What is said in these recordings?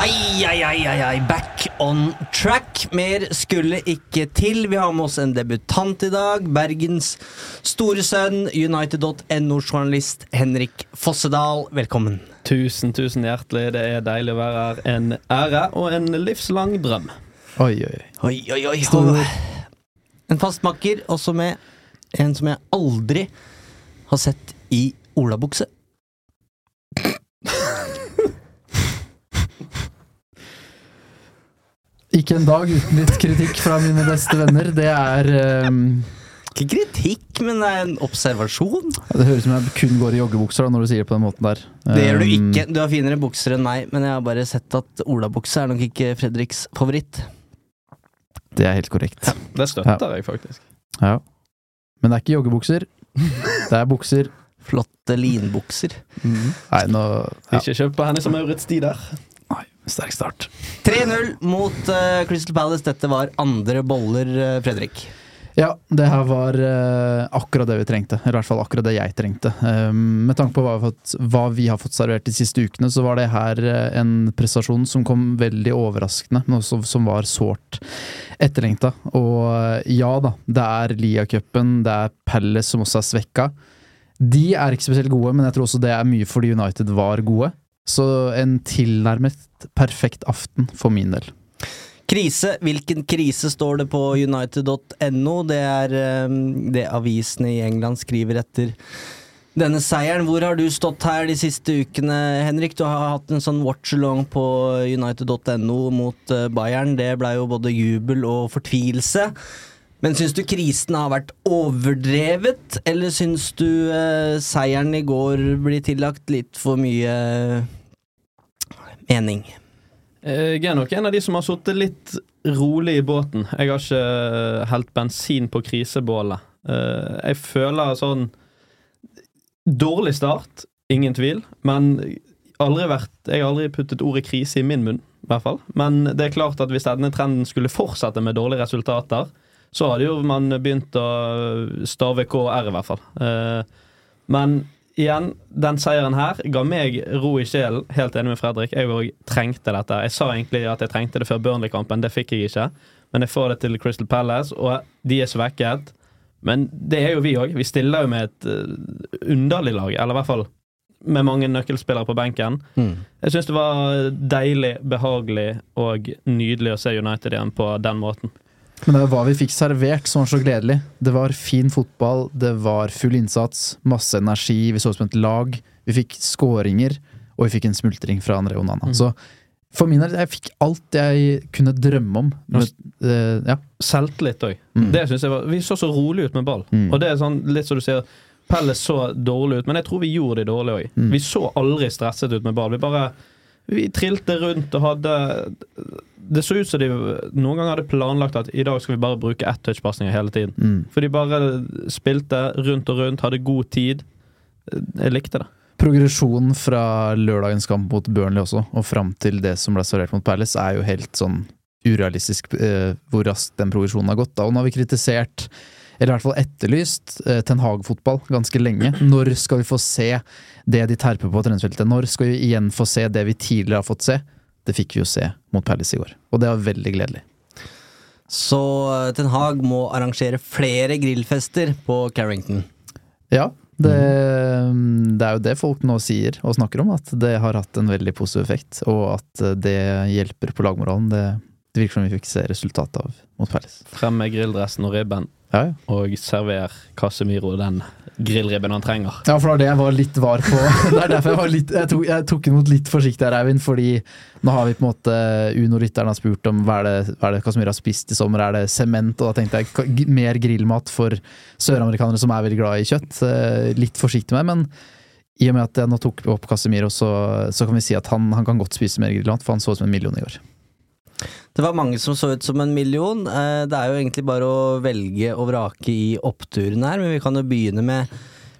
Ai, ai, ai, ai, ai, back on track. Mer skulle ikke til. Vi har med oss en debutant i dag. Bergens store sønn, United.no-journalist Henrik Fossedal. Velkommen. Tusen, tusen hjertelig. Det er deilig å være her. En ære og en livslang drøm. Oi, oi, oi. Oi, oi, Stor. Og En fastmakker, også med en som jeg aldri har sett i olabukse. Ikke en dag uten litt kritikk fra mine beste venner. Det er um, Ikke kritikk, men det er en observasjon. Det høres ut som jeg kun går i joggebukser da, når du sier det på den måten der. Det gjør du Um, ikke. Du har finere bukser enn meg, men jeg har bare sett at olabukse er nok ikke Fredriks favoritt. Det er helt korrekt. Det støtter jeg faktisk. Ja. Men det er ikke joggebukser. Det er bukser. Flotte linbukser. Nei, nå ja. Ikke kjøp på henne som Maurits de der. Sterk start. 3-0 mot uh, Crystal Palace. Dette var andre boller, uh, Fredrik. Ja, det her var uh, akkurat det vi trengte. Eller i hvert fall akkurat det jeg trengte. Um, med tanke på hva vi, har fått, hva vi har fått servert de siste ukene, så var det her uh, en prestasjon som kom veldig overraskende, men også som var sårt etterlengta. Og uh, ja da, det er Lia-cupen, det er Palace som også er svekka. De er ikke spesielt gode, men jeg tror også det er mye fordi United var gode. Så en tilnærmet perfekt aften for min del. Krise. Hvilken krise står det på united.no? Det er eh, det avisene i England skriver etter denne seieren. Hvor har du stått her de siste ukene, Henrik? Du har hatt en sånn watch-along på united.no mot eh, Bayern. Det blei jo både jubel og fortvilelse. Men syns du krisen har vært overdrevet, eller syns du eh, seieren i går blir tillagt litt for mye mening? Jeg er nok en av de som har sittet litt rolig i båten. Jeg har ikke helt bensin på krisebålet. Eh, Jeg føler sånn Dårlig start, ingen tvil, men aldri vært, jeg har aldri puttet ordet krise i min munn, i hvert fall. Men det er klart at hvis denne trenden skulle fortsette med dårlige resultater, så hadde jo man begynt å stave KR, i hvert fall. Eh, Men igjen, den seieren her ga meg ro i sjelen. Helt enig med Fredrik. Jeg òg trengte dette. Jeg sa egentlig at jeg trengte det før Burnley-kampen, det fikk jeg ikke. Men jeg får det til Crystal Palace, og de er svekket. Men det er jo vi òg. Vi stiller jo med et eh, underlig lag, eller i hvert fall med mange nøkkelspillere på benken. Jeg syns det var deilig, behagelig og nydelig å se United igjen på den måten. Men det var hva vi fikk servert som var så gledelig. Det var fin fotball, det var full innsats, masse energi, vi så ut som et lag. Vi fikk skåringer, og vi fikk en smultring fra André Onana. Mm. Så for min del, jeg fikk alt jeg kunne drømme om. Men, eh, ja. Selvtillit òg. Mm. Vi så så rolig ut med ball. Mm. Og det er sånn, litt som du sier Pelle så dårlig ut, men jeg tror vi gjorde det dårlig òg. Mm. Vi så aldri stresset ut med ball. Vi bare Vi trilte rundt og hadde Det så ut som de noen ganger hadde planlagt at i dag skal vi bare bruke ett touchpasninger hele tiden. Mm. For de bare spilte rundt og rundt, hadde god tid. Jeg likte det. Progresjonen fra lørdagens kamp mot Burnley også, og fram til det som ble servert mot Palace, er jo helt sånn urealistisk eh, hvor raskt den progresjonen har gått. Da. Og nå har vi kritisert, eller i hvert fall etterlyst, eh, Ten Hag-fotball ganske lenge. Når skal vi få se det de terper på treningsfeltet? Når skal vi igjen få se det vi tidligere har fått se? Det fikk vi jo se mot Palace i går, og det var veldig gledelig. Så eh, Ten Hag må arrangere flere grillfester på Carrington. Ja, Det, det er jo det folk nå sier og snakker om, at det har hatt en veldig positiv effekt, og at det hjelper på lagmoralen. Det, det virker som vi fikk se resultatet av mot Palace. Frem med grilldressen og ribben, Ja, ja. og server Casemiro den grillribben han trenger. Ja, for det var det jeg var litt var på. Det er derfor jeg var litt Jeg tok, jeg tok imot litt forsiktig her, Eivind, fordi nå har vi på en måte Uno-rytteren har spurt om hva er det, hva er det Casemiro har spist i sommer, er det sement? Og da tenkte jeg mer grillmat for søramerikanere som er veldig glad i kjøtt. Eh, Litt forsiktig med, men i og med at jeg nå tok opp Casemiro, så, så kan vi si at han, han kan godt spise mer grillmat, for han så ut som en million i år. Det var mange som så ut som en million. Eh, Det er jo egentlig bare å velge og vrake i oppturen her, men vi kan jo begynne med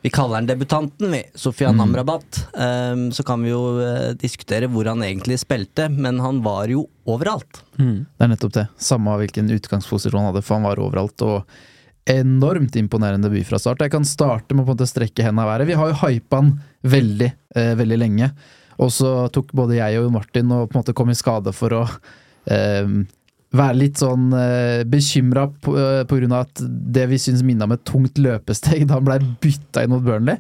Vi kaller den debutanten, vi. Sofian Amrabat. Eh, Så kan vi jo eh, diskutere hvor han egentlig spilte, men han var jo overalt. Mm. Det er nettopp det. Samme hvilken utgangsposisjon han hadde, for han var overalt. Og enormt imponerende debut fra start. Jeg kan starte med å på en måte strekke hendene i været. Vi har jo hypa han veldig, eh, veldig lenge. Og så tok både jeg og Martin og på en måte kom i skade for å være litt sånn eh, bekymra eh, grunn av at det vi syns minna om et tungt løpesteg da han ble bytta inn mot Burnley.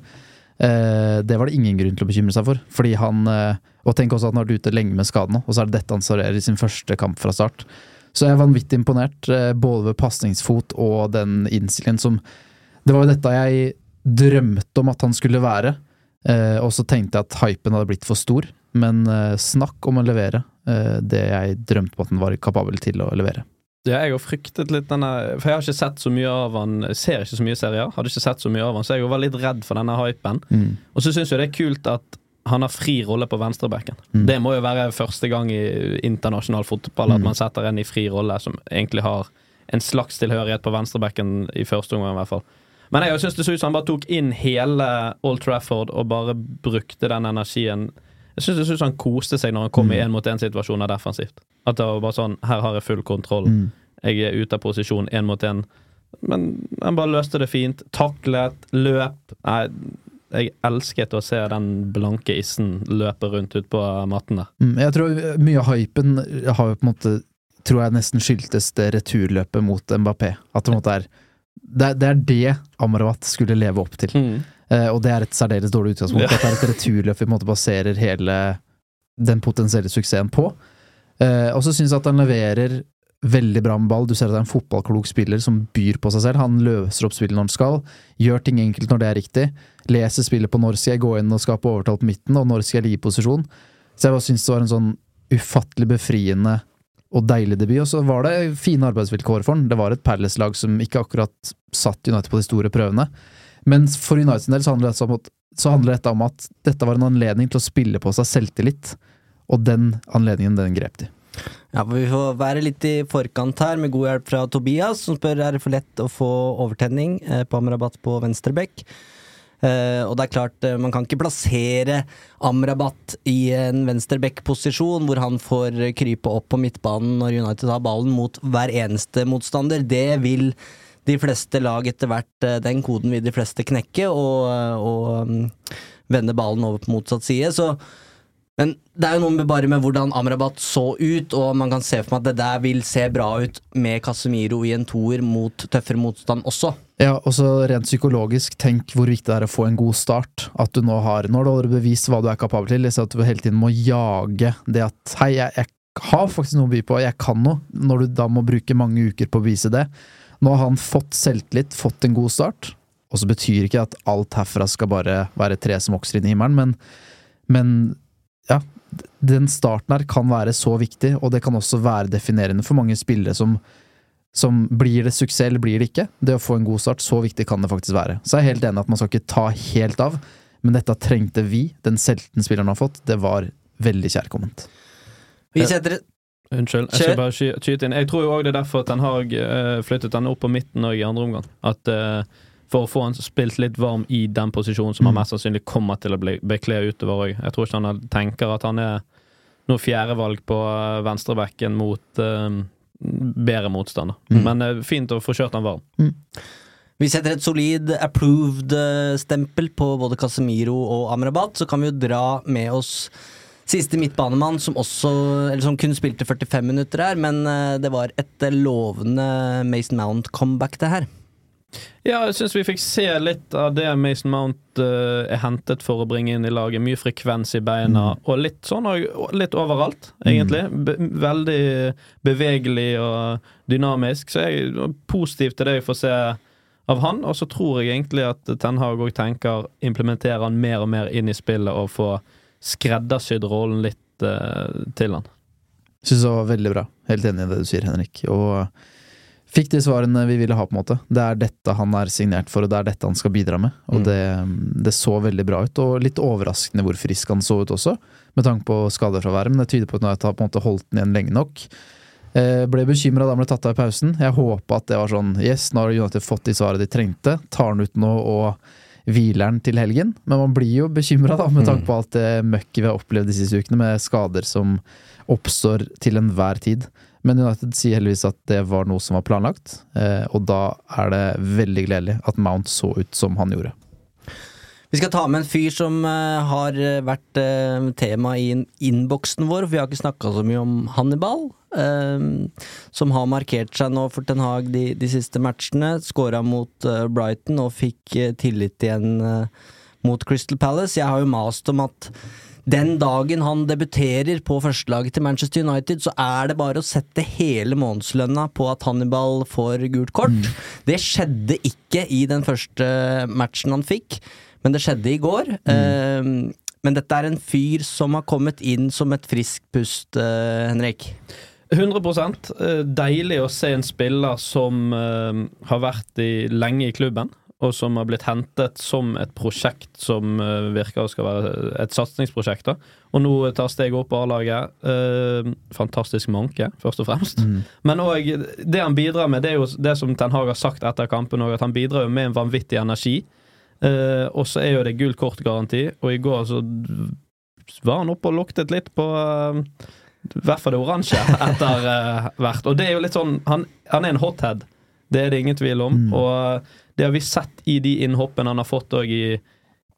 Eh, det var det ingen grunn til å bekymre seg for. Fordi han eh, Og tenk også at han har vært ute lenge med skade og så er det dette han serverer i sin første kamp fra start. Så jeg er vanvittig imponert, både ved pasningsfot og den innstillingen som Det var jo dette jeg drømte om at han skulle være, og så tenkte jeg at hypen hadde blitt for stor. Men eh, snakk om å levere eh, det jeg drømte om at han var kapabel til å levere. Ja, jeg har fryktet litt denne For jeg har ikke sett så mye av han Ser ikke så mye serier. Hadde ikke sett så mye av han Så jeg var litt redd for denne hypen. Mm. Og så syns jeg det er kult at han har fri rolle på venstrebacken. Mm. Det må jo være første gang i internasjonal fotball at Mm. man setter en i fri rolle som egentlig har en slags tilhørighet på venstrebacken i første omgang, i hvert fall. Men jeg syns det så ut som han bare tok inn hele Old Trafford og bare brukte den energien. Jeg syns han koste seg når han kom i Mm. én-mot-én-situasjoner defensivt. At det var bare sånn Her har jeg full kontroll. Mm. Jeg er ute av posisjon én mot én. Men han bare løste det fint. Taklet, løp. Nei, jeg elsket å se den blanke issen løpe rundt ut på matten der. Mm, Jeg tror mye av hypen har jo på en måte Tror jeg nesten skyldtes det returløpet mot Mbappé. At det på en måte er det, det er det Amrabat skulle leve opp til. Eh, og det er et særdeles dårlig utgangspunkt. Ja. At det er et returløp vi måte baserer hele den potensielle suksessen på. Eh, og så syns jeg at han leverer veldig bra med ball. Du ser at det er en fotballklok spiller som byr på seg selv. Han løser opp spillet når han skal, gjør ting enkelt når det er riktig. Leser spillet på når skal jeg gå inn og skape overtall på midten, og når skal jeg ligge i posisjon. Så jeg bare syns det var en sånn ufattelig befriende og deilig debut. Og så var det fine arbeidsvilkår for han. Det var et Palace-lag som ikke akkurat satt United på de store prøvene. Men for United sin del så handler, dette om at, dette om at dette var en anledning til å spille på seg selvtillit, og den anledningen, den grep de. Ja, for Vi får være litt i forkant her, med god hjelp fra Tobias, som spør er det for lett å få overtenning eh, på Amrabat på venstrebekk. Uh, og det er klart, uh, man kan ikke plassere Amrabat i en venstreback-posisjon hvor han får krype opp på midtbanen når United har ballen mot hver eneste motstander. Det vil de fleste lag etter hvert, eh, den koden vil de fleste knekke, og, og mm, vende ballen over på motsatt side. Så men det er jo noe med bare med hvordan Amrabat så ut, og man kan se for meg at det der vil se bra ut med Casemiro i en toer mot tøffere motstand også. Ja, og så rent psykologisk, tenk hvor viktig det er å få en god start. At du nå har Nå har du bevist hva du er kapabel til. liksom at du hele tiden må jage det at Hei, jeg, jeg har faktisk noe å by på, jeg kan noe. Når du da må bruke mange uker på å bevise det. Nå har han fått selvtillit, fått en god start. Og så betyr ikke at alt herfra skal bare være tre som vokser inn i himmelen, men, men ja, den starten her kan være så viktig, og det kan også være definerende for mange spillere som, som blir det suksess eller blir det ikke. Det å få en god start, så viktig kan det faktisk være. Så jeg er helt enig at man skal ikke ta helt av, men dette trengte vi. Den selvtilliten spilleren har fått, det var veldig kjærkomment. Vi setter et Unnskyld, jeg skal bare sky- skyte inn. Jeg tror jo òg det er derfor Ten Hag eh, flyttet han opp på midten i andre omgang. At uh, For å få han spilt litt varm i den posisjonen som han Mm. mest sannsynlig kommer til å bli, bekle utover òg. Jeg tror ikke han tenker at han er noe fjerdevalg på eh, venstrebekken mot uh, bedre motstander. Mm. Men uh, fint å få kjørt han varm. Vi setter et solid approved-stempel på både Casemiro og Amrabat. Så kan vi jo dra med oss siste midtbanemann, som også Eller som kun spilte 45 minutter her, men eh, det var et lovende Mason Mount-comeback, det her. Ja, jeg syns vi fikk se litt av det Mason Mount uh, er hentet for å bringe inn i laget. Mye frekvens i beina, og litt sånn og litt overalt, egentlig. Be veldig bevegelig og dynamisk. Så jeg er positiv til det jeg får se av han, og så tror jeg egentlig at Ten Hag òg tenker implementere han mer og mer inn i spillet og få skreddersydd rollen litt uh, til han. Syns det var veldig bra. Helt enig i det du sier, Henrik. Og fikk de svarene vi ville ha, på en måte. Det er dette han er signert for, og det er dette han skal bidra med. Og Mm. det, det så veldig bra ut, og litt overraskende hvor frisk han så ut også, med tanke på skadefraværet, men det tyder på at han har på en måte holdt den igjen lenge nok. Eh, ble bekymra da han ble tatt av i pausen. Jeg håpa at det var sånn Yes, nå har United fått de svarene de trengte. Tar han ut nå og hviler han til helgen? Men man blir jo bekymra med tanke på alt det møkket vi har opplevd de siste ukene, med skader som oppstår til enhver tid. Men United sier heldigvis at det var noe som var planlagt, eh, og da er det veldig gledelig at Mount så ut som han gjorde. Vi skal ta med en fyr som eh, har eh, vært eh, tema i innboksen vår, for vi har ikke snakka så mye om Hannibal. som har markert seg nå for Ten Hag de, de siste matchene. Skåra mot Brighton og fikk tillit igjen mot Crystal Palace. Jeg har jo mast om at den dagen han debuterer på førstelaget til Manchester United, så er det bare å sette hele månedslønna på at Hannibal får gult kort. Det skjedde ikke i den første matchen han fikk, men det skjedde i går. Eh, men dette er en fyr som har kommet inn som et friskt pust, uh, Henrik. 100 eh, Deilig å se en spiller som eh, har vært i, lenge i klubben, og som har blitt hentet som et prosjekt som virker å skal være et satsingsprosjekt. Og nå tar steget opp på A-laget. Eh, fantastisk manke, først og fremst. Men òg det han bidrar med, det er jo det som Ten Hag har sagt etter kampen òg, at han bidrar jo med en vanvittig energi. Eh, og så er jo det gult kort-garanti, og i går så var han oppe og luktet litt på uh, i hvert fall det oransje etter uh, hvert. Og det er jo litt sånn Han, han er en hothead, det er det ingen tvil om. Og det har vi sett i de innhoppene han har fått òg i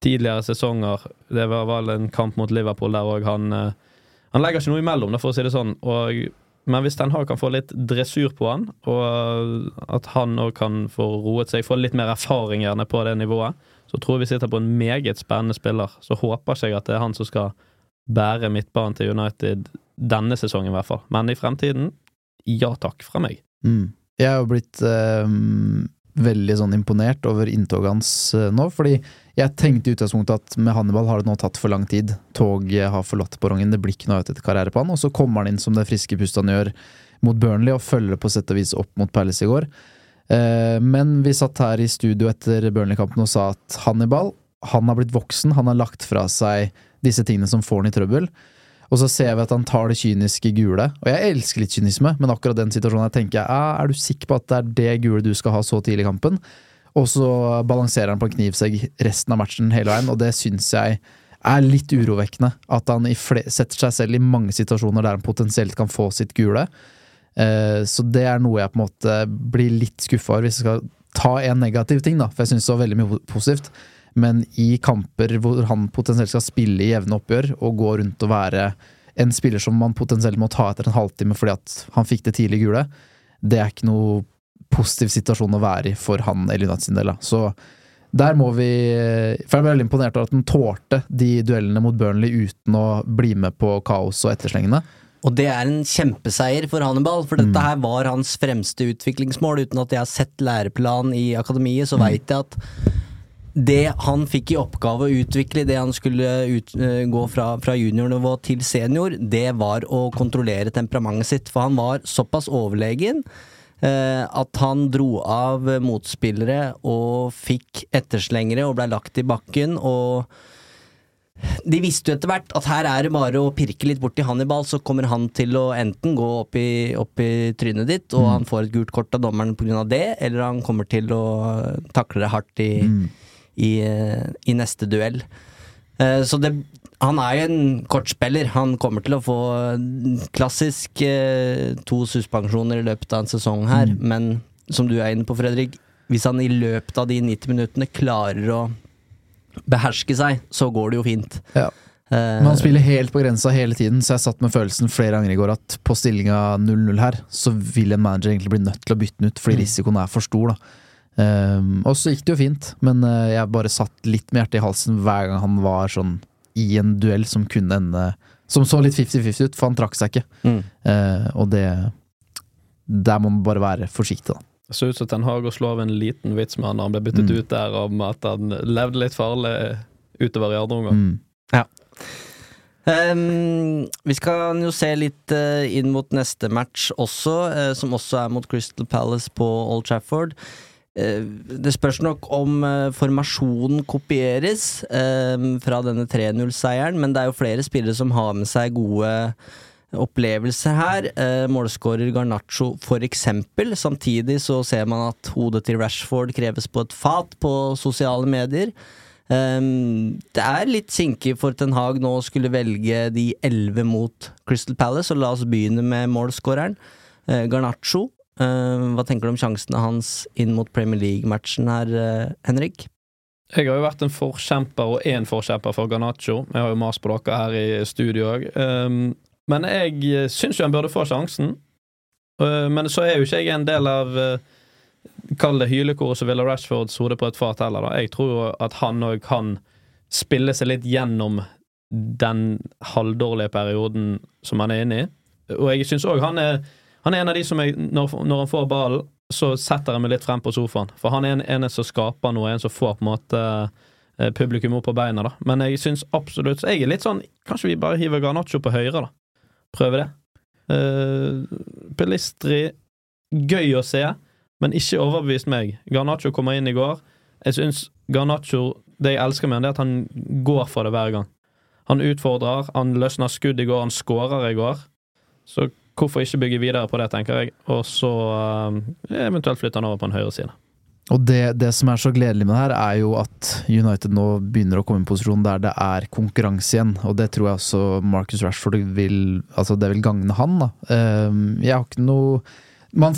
tidligere sesonger. Det var vel en kamp mot Liverpool der òg han Han legger ikke noe imellom, for å si det sånn. Og, men hvis Ten Hag kan få litt dressur på han, og at han òg kan få roet seg, få litt mer erfaring gjerne på det nivået, så tror jeg vi sitter på en meget spennende spiller. Så håper ikke jeg at det er han som skal bære midtbanen til United denne sesongen, i hvert fall. Men i fremtiden, ja takk fra meg. Mm. Jeg har blitt eh, veldig sånn imponert over inntoget hans eh, nå, fordi jeg tenkte i utgangspunktet at med Hannibal har det nå tatt for lang tid. Toget har forlatt perrongen, det blir ikke noe etter karriere på han, og så kommer han inn som det friske pustet han gjør mot Burnley, og følger på sett og vis opp mot Palace i går. Eh, men vi satt her i studio etter Burnley-kampen og sa at Hannibal, han har blitt voksen, han har lagt fra seg disse tingene som får han i trøbbel. Og så ser vi at han tar det kyniske gule. Og jeg elsker litt kynisme, men akkurat den situasjonen jeg tenker jeg ah, er du sikker på at det er det gule du skal ha så tidlig i kampen? Og så balanserer han på en knivsegg resten av matchen hele veien, og det syns jeg er litt urovekkende. At han setter seg selv i mange situasjoner der han potensielt kan få sitt gule. Eh, så det er noe jeg på en måte blir litt skuffa over, hvis jeg skal ta en negativ ting, da. For jeg syns det var veldig mye positivt. Men i kamper hvor han potensielt skal spille i jevne oppgjør og gå rundt og være en spiller som man potensielt må ta etter en halvtime fordi at han fikk det tidlig gule, det er ikke noe positiv situasjon å være i for han eller United sin del. Så der må vi For jeg ble veldig imponert over at han tålte de duellene mot Burnley uten å bli med på kaos og etterslengene. Og det er en kjempeseier for Hannibal, for dette her var hans fremste utviklingsmål. Uten at jeg har sett læreplan i akademiet, så veit jeg at det han fikk i oppgave å utvikle, det han skulle ut, uh, gå fra, fra juniornivå til senior, det var å kontrollere temperamentet sitt. For han var såpass overlegen uh, at han dro av motspillere og fikk etterslengere og blei lagt i bakken. og de visste jo etter hvert at her er det bare å pirke litt borti Hannibal, så kommer han til å enten gå opp i, opp i trynet ditt, og han får et gult kort av dommeren pga. det, eller han kommer til å takle det hardt i, i, eh, i neste duell. Eh, Så det, han er jo en kortspiller. Han kommer til å få klassisk eh, to suspensjoner i løpet av en sesong her, men som du er inne på, Fredrik, hvis han i løpet av de 90 minuttene klarer å beherske seg, så går det jo fint. Ja. Men han spiller helt på grensa hele tiden, så jeg satt med følelsen flere ganger i går at på stillinga 0-0 her, så vil en manager egentlig bli nødt til å bytte den ut, fordi risikoen er for stor. da. Um, og så gikk det jo fint, men uh, jeg bare satt litt med hjertet i halsen hver gang han var sånn i en duell som kunne ende Som så litt 50-50 ut, for han trakk seg ikke. Mm. Uh, og det Der må man bare være forsiktig, da. Det så ut som Ten Hag å slå av en liten vits med han da han ble byttet Mm. ut der om at han levde litt farlig utover i andre omgang. Mm. Ehm, vi skal jo se litt uh, inn mot neste match også, uh, som også er mot Crystal Palace på Old Trafford. Eh, det spørs nok om eh, formasjonen kopieres eh, fra denne 3-0-seieren, men det er jo flere spillere som har med seg gode opplevelser her. Målskårer Garnaccio, for eksempel. Samtidig så ser man at hodet til Rashford kreves på et fat på sosiale medier. Det er litt sinkig for Ten Hag nå å skulle velge de elleve mot Crystal Palace, og la oss begynne med målskåreren. Garnaccio. Uh, hva tenker du om sjansene hans inn mot Premier League-matchen her, uh, Henrik? Jeg har jo vært en forkjemper og én forkjemper for Garnaccio. Jeg har jo mast på dere her i studio òg. Um, men jeg syns jo han burde få sjansen. Men så er jo ikke jeg en del av Kall det hylekoret som ville Rashfords hode på et fat heller. Da. Jeg tror jo at han òg kan spille seg litt gjennom den halvdårlige perioden som han er inne i. Og jeg syns òg han, er- han er en av de som jeg, når, når han får ballen, så setter jeg meg litt frem på sofaen. For han er en, en som skaper noe, en som får på en måte eh, publikum opp på beina. da Men jeg syns absolutt så Jeg er litt sånn Kanskje vi bare hiver Garnaccio på høyre, da. Prøve det. Uh, Pelistri, gøy å se, men ikke overbevist meg. Garnaccio kommer inn i går. Jeg syns Garnaccio Det jeg elsker med han, er at han går for det hver gang. Han utfordrer, han løsner skudd i går, han skårer i går. Så hvorfor ikke bygge videre på det, tenker jeg. Og så eh, eventuelt flytte han over på en høyre side. Og det, det som er så gledelig med det her, er jo at United nå begynner å komme i en posisjon der det er konkurranse igjen. Og det tror jeg også Marcus Rashford vil Altså, det vil gagne han, da. Ehm, Jeg har ikke noe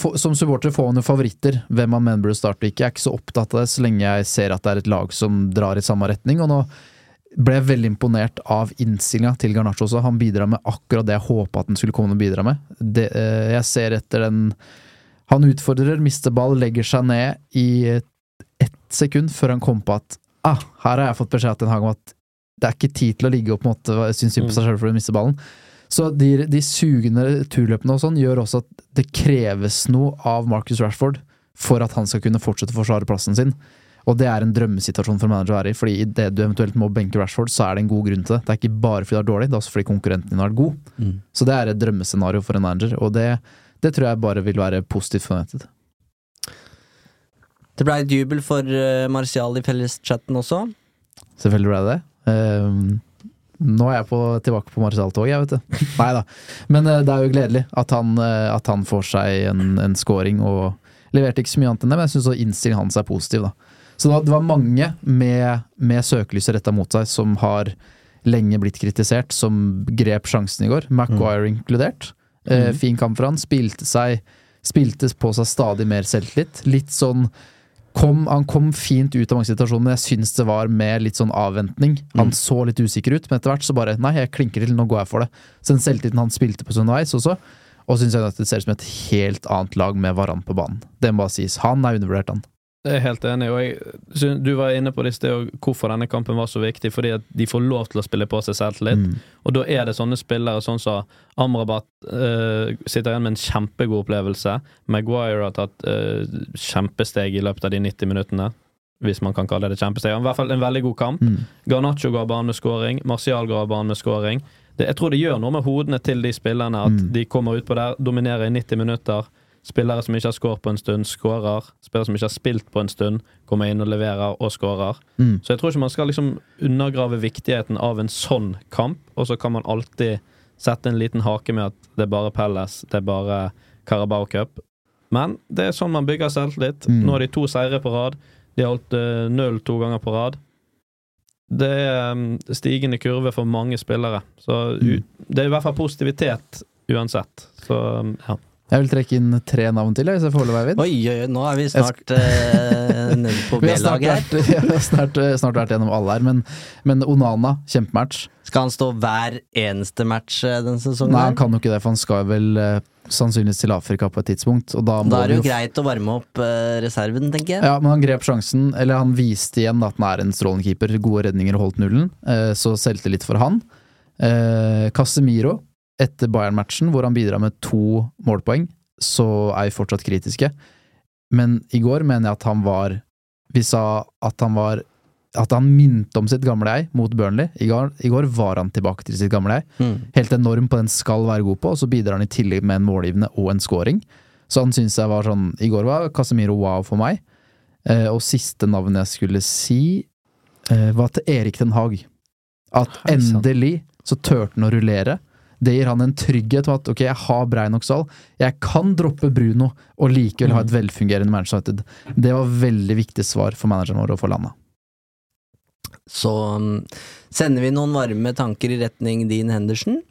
får, Som supporter får man jo favoritter, hvem man mener burde starte og ikke. Jeg er ikke så opptatt av det så lenge jeg ser at det er et lag som drar i samme retning. Og nå ble veldig imponert av innstillinga til Garnaccio også. Han bidrar med akkurat det jeg håpa at han skulle komme å bidra med. Det, eh, jeg ser etter den Han utfordrer, mister ball, legger seg ned i ett sekund før han kom på at ah, her har jeg fått beskjed til en hage om at det er ikke tid til å ligge og på en måte synes synd på seg selv for å miste ballen. Så de, de sugende turløpene og sånn gjør også at det kreves noe av Marcus Rashford for at han skal kunne fortsette å forsvare plassen sin. Og det er en drømmesituasjon for en manager å være i, fordi i det du eventuelt må benke Rashford, så er det en god grunn til det. Det er ikke bare fordi det er dårlig, det er også fordi konkurrenten din har vært god. Så det er et drømmescenario for en manager, og det, det tror jeg bare vil være positivt for United. Det ble et jubel for uh, Martial i felleschatten også. Selvfølgelig ble det det. Um, nå er jeg på, tilbake på Marcial-tog, jeg, vet du. Nei da. Men eh, det er jo gledelig at han, eh, at han får seg en, en scoring, og leverte ikke så mye annet enn det, men jeg syns innstillingen hans er positiv, da. Så det var, mange med, med søkelyset retta mot seg som har lenge blitt kritisert, som grep sjansen i går. Maguire inkludert. Eh, fin kamp for han. Spilte seg Spilte på seg stadig mer selvtillit. Litt sånn kom, Han kom fint ut av mange situasjoner, men jeg syns det var med litt sånn avventning. Han så litt usikker ut, men etter hvert så bare Nei, jeg klinker til, nå går jeg for det. Så den selvtilliten han spilte på underveis også, og syns jeg at det ser ut som et helt annet lag med Varan på banen. Det må bare sies. Han er undervurdert, han. Jeg er helt enig, syn- du var inne på det i sted, hvorfor denne kampen var så viktig. Fordi at de får lov til å spille på seg selvtillit. Mm. Og da er det sånne spillere sånn som Amrabat uh, sitter igjen med en kjempegod opplevelse. Maguire har tatt uh, kjempesteg i løpet av de 90 minuttene. Hvis man kan kalle det kjempesteg. I hvert fall en veldig god kamp. Mm. Garnaccio ga banen med scoring. Martial av banen med scoring. Det, jeg tror det gjør noe med hodene til de spillerne at Mm. de kommer utpå der, dominerer i 90 minutter. Spillere som ikke har skåret på en stund, skårer. Spillere som ikke har spilt på en stund, kommer inn og leverer og skårer. Mm. Så jeg tror ikke man skal liksom undergrave viktigheten av en sånn kamp, og så kan man alltid sette en liten hake med at det er bare Pelles, det er bare Carabao Cup. Men det er sånn man bygger selvtillit. Mm. Nå har de to seire på rad. De har holdt eh, null to ganger på rad. Det er um, stigende kurve for mange spillere. Så Mm. det er i hvert fall positivitet uansett. Så um, ja. Jeg vil trekke inn tre navn til, jeg, hvis jeg får. Oi, oi, oi, nå er vi snart uh, nede på B-laget her. vi har snart, snart vært gjennom alle her, men, men Onana, kjempematch. Skal han stå hver eneste match eh, denne sesongen? Nei, han kan jo ikke det, for han skal vel eh, sannsynligvis til Afrika på et tidspunkt. Og da, Da er det jo greit å varme opp eh, reserven, tenker jeg. Ja, men han grep sjansen, eller han viste igjen at han er en strålende keeper. Gode redninger og holdt nullen, eh, så selvtillit for han. Eh, Casemiro, etter Bayern-matchen, hvor han bidrar med to målpoeng, så er vi fortsatt kritiske. Men i går mener jeg at han var Vi sa at han var At han minte om sitt gamle jeg mot Burnley. I går, I går var han tilbake til sitt gamle jeg. Mm. Helt enorm på den skal være god på, og så bidrar han i tillegg med en målgivende og en scoring. Så han syns jeg var sånn I går var Casemiro wow for meg. Eh, og siste navn jeg skulle si, eh, var til Erik Den Haag. At endelig så turte han å rullere. Det gir han en trygghet på at ok, jeg har Brein Oksal, jeg kan droppe Bruno og likevel ha et velfungerende Manchester United. Det var veldig viktig svar for manageren vår å få landa. Så mm, sender vi noen varme tanker i retning Dean Henderson.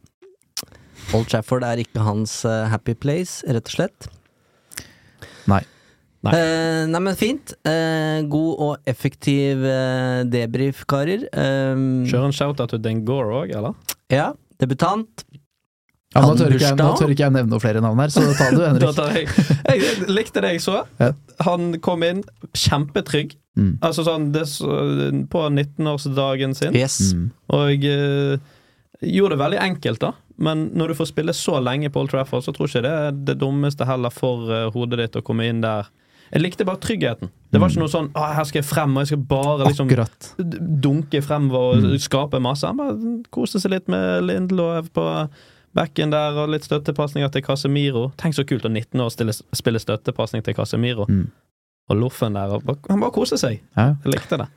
Old Trafford er ikke hans eh, happy place, rett og slett. Nei. Nei. Eh, nei, men fint. Eh, god og effektiv eh, debrief, karer. Eh, Kjøre en shout-out til Dengore òg, eller? ja, debutant. Ja, nå, tør ikke jeg, nå tør ikke jeg nevne noen flere navn her, så ta du, Da Henrik. tar jeg, jeg likte det jeg så. Ja. Han kom inn kjempetrygg. Mm. Altså sånn det, På 19-årsdagen sin. Yes. Mm. Og uh, gjorde det veldig enkelt, da. Men når du får spille så lenge på Old Trafford, så tror jeg ikke det er det dummeste heller for uh, hodet ditt å komme inn der. Jeg likte bare tryggheten. Det var ikke noe sånn «Å, 'her skal jeg frem', og jeg skal bare liksom Akkurat. dunke fremover og skape masse. Han bare koste seg litt med Lindelov på backen der, og litt støttepasninger til Casemiro. Tenk så kult å 19 år stille, spille støttepasning til Casemiro. Mm. Og loffen der. Og bare- han bare koser seg. Ja, Jeg likte det.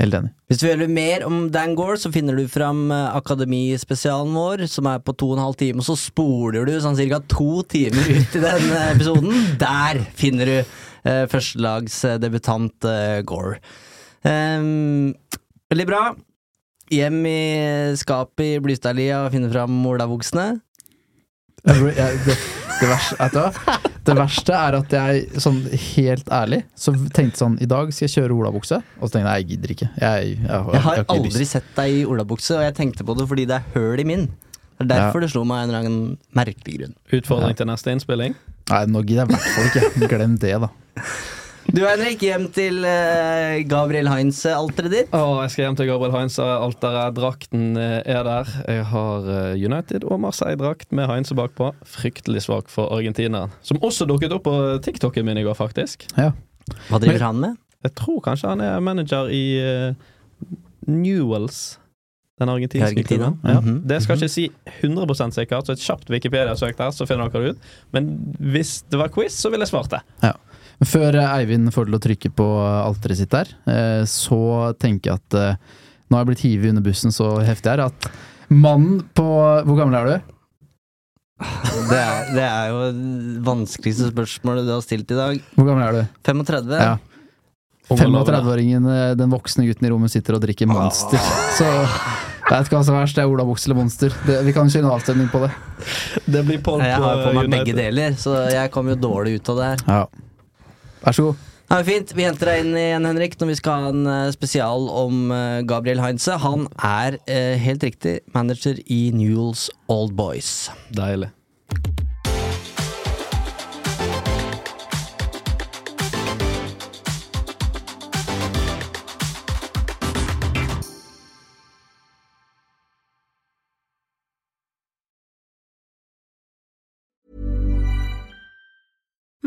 helt enig. Hvis du vil høre mer om Dan Gore, så finner du fram eh, Akademispesialen vår, som er på to og en halv time, og så spoler du sånn ca. to timer ut i den eh, episoden. Der finner du eh, førstelagsdebutant eh, Gore. Um, veldig bra. Hjem i skapet i Blystadlia og finne fram olabuksene. Det, det, verste, det verste er at jeg, sånn helt ærlig, så tenkte sånn I dag skal jeg kjøre olabukse. Og så tenkte jeg nei, jeg gidder ikke. Jeg, jeg, jeg, Jeg har ikke aldri lyst. sett deg i olabukse, og jeg tenkte på det fordi det er høl i min. Det er derfor det slo meg en eller annen merkelig grunn. Utfordring til neste innspilling. Nei, nå gidder jeg i hvert fall ikke. Glem det, da. Du Henrik, hjem til eh, Gabriel Heinz-alteret ditt. Å, jeg skal hjem til Gabriel Heinze. Alteret, drakten eh, er der. Jeg har eh, United og Marseille-drakt med Heinze bakpå. Fryktelig svak for argentineren. Som også dukket opp på TikToken min i går, faktisk. Ja. Hva driver han med? Jeg tror kanskje han er manager i uh, Newells. Den argentinske Argentina? klubben. Ja. Mhm. Det skal jeg ikke si 100% sikkert, så et kjapt Wikipedia-søk der, så finner dere det ut. Men hvis det var quiz, så ville jeg svart det. Men Før eh, Eivind får til å trykke på alteret sitt der, eh, så tenker jeg at eh, Nå har jeg blitt hivet under bussen så heftig her at mannen på Hvor gammel er du? Det er, det er jo det vanskeligste spørsmålet du har stilt i dag. Hvor gammel er du? 35? Ja. 35-åringen, eh, den voksne gutten i rommet, sitter og drikker Monster. Så jeg vet ikke hva som er verst, det er olabukse eller Monster. Det, vi kan kjøre en avstemning på det. Det blir på, Jeg har har på meg United. begge deler, så jeg kom jo dårlig ut av det her. Ja. Vær så god. Ja, fint. Vi henter deg inn igjen, Henrik, når vi skal ha en eh, spesial om eh, Gabriel Heinze. Han er eh, helt riktig manager i Newells Old Boys. Deilig.